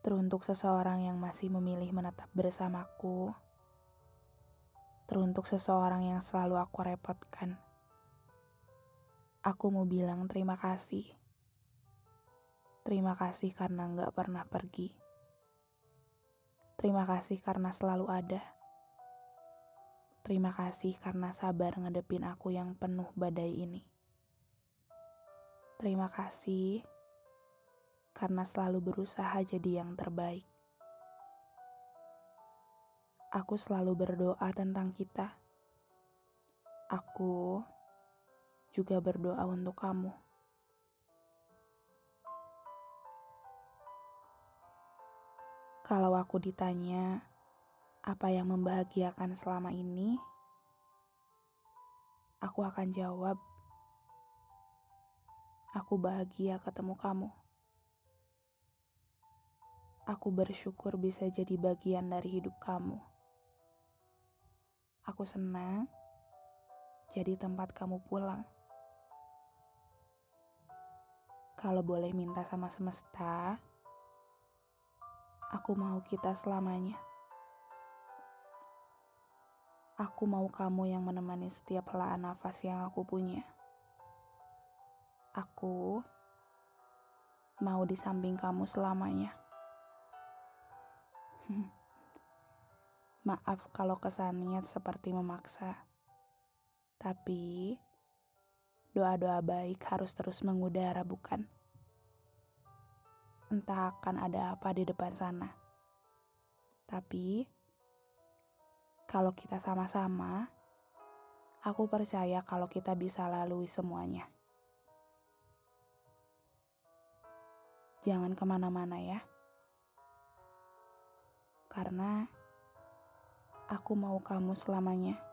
Teruntuk seseorang yang masih memilih menetap bersamaku. Teruntuk seseorang yang selalu aku repotkan. Aku mau bilang terima kasih. Terima kasih karena nggak pernah pergi. Terima kasih karena selalu ada. Terima kasih karena sabar ngadepin aku yang penuh badai ini. Terima kasih karena selalu berusaha jadi yang terbaik. Aku selalu berdoa tentang kita. Aku juga berdoa untuk kamu. Kalau aku ditanya apa yang membahagiakan selama ini, aku akan jawab, "Aku bahagia ketemu kamu." Aku bersyukur bisa jadi bagian dari hidup kamu. Aku senang jadi tempat kamu pulang. Kalau boleh minta sama semesta, aku mau kita selamanya. Aku mau kamu yang menemani setiap helaan nafas yang aku punya. Aku mau di samping kamu selamanya. Maaf kalau kesannya seperti memaksa. Tapi doa-doa baik harus terus mengudara, bukan? Entah akan ada apa di depan sana. Tapi kalau kita sama-sama, aku percaya kalau kita bisa lalui semuanya. Jangan ke mana-mana ya karena aku mau kamu selamanya.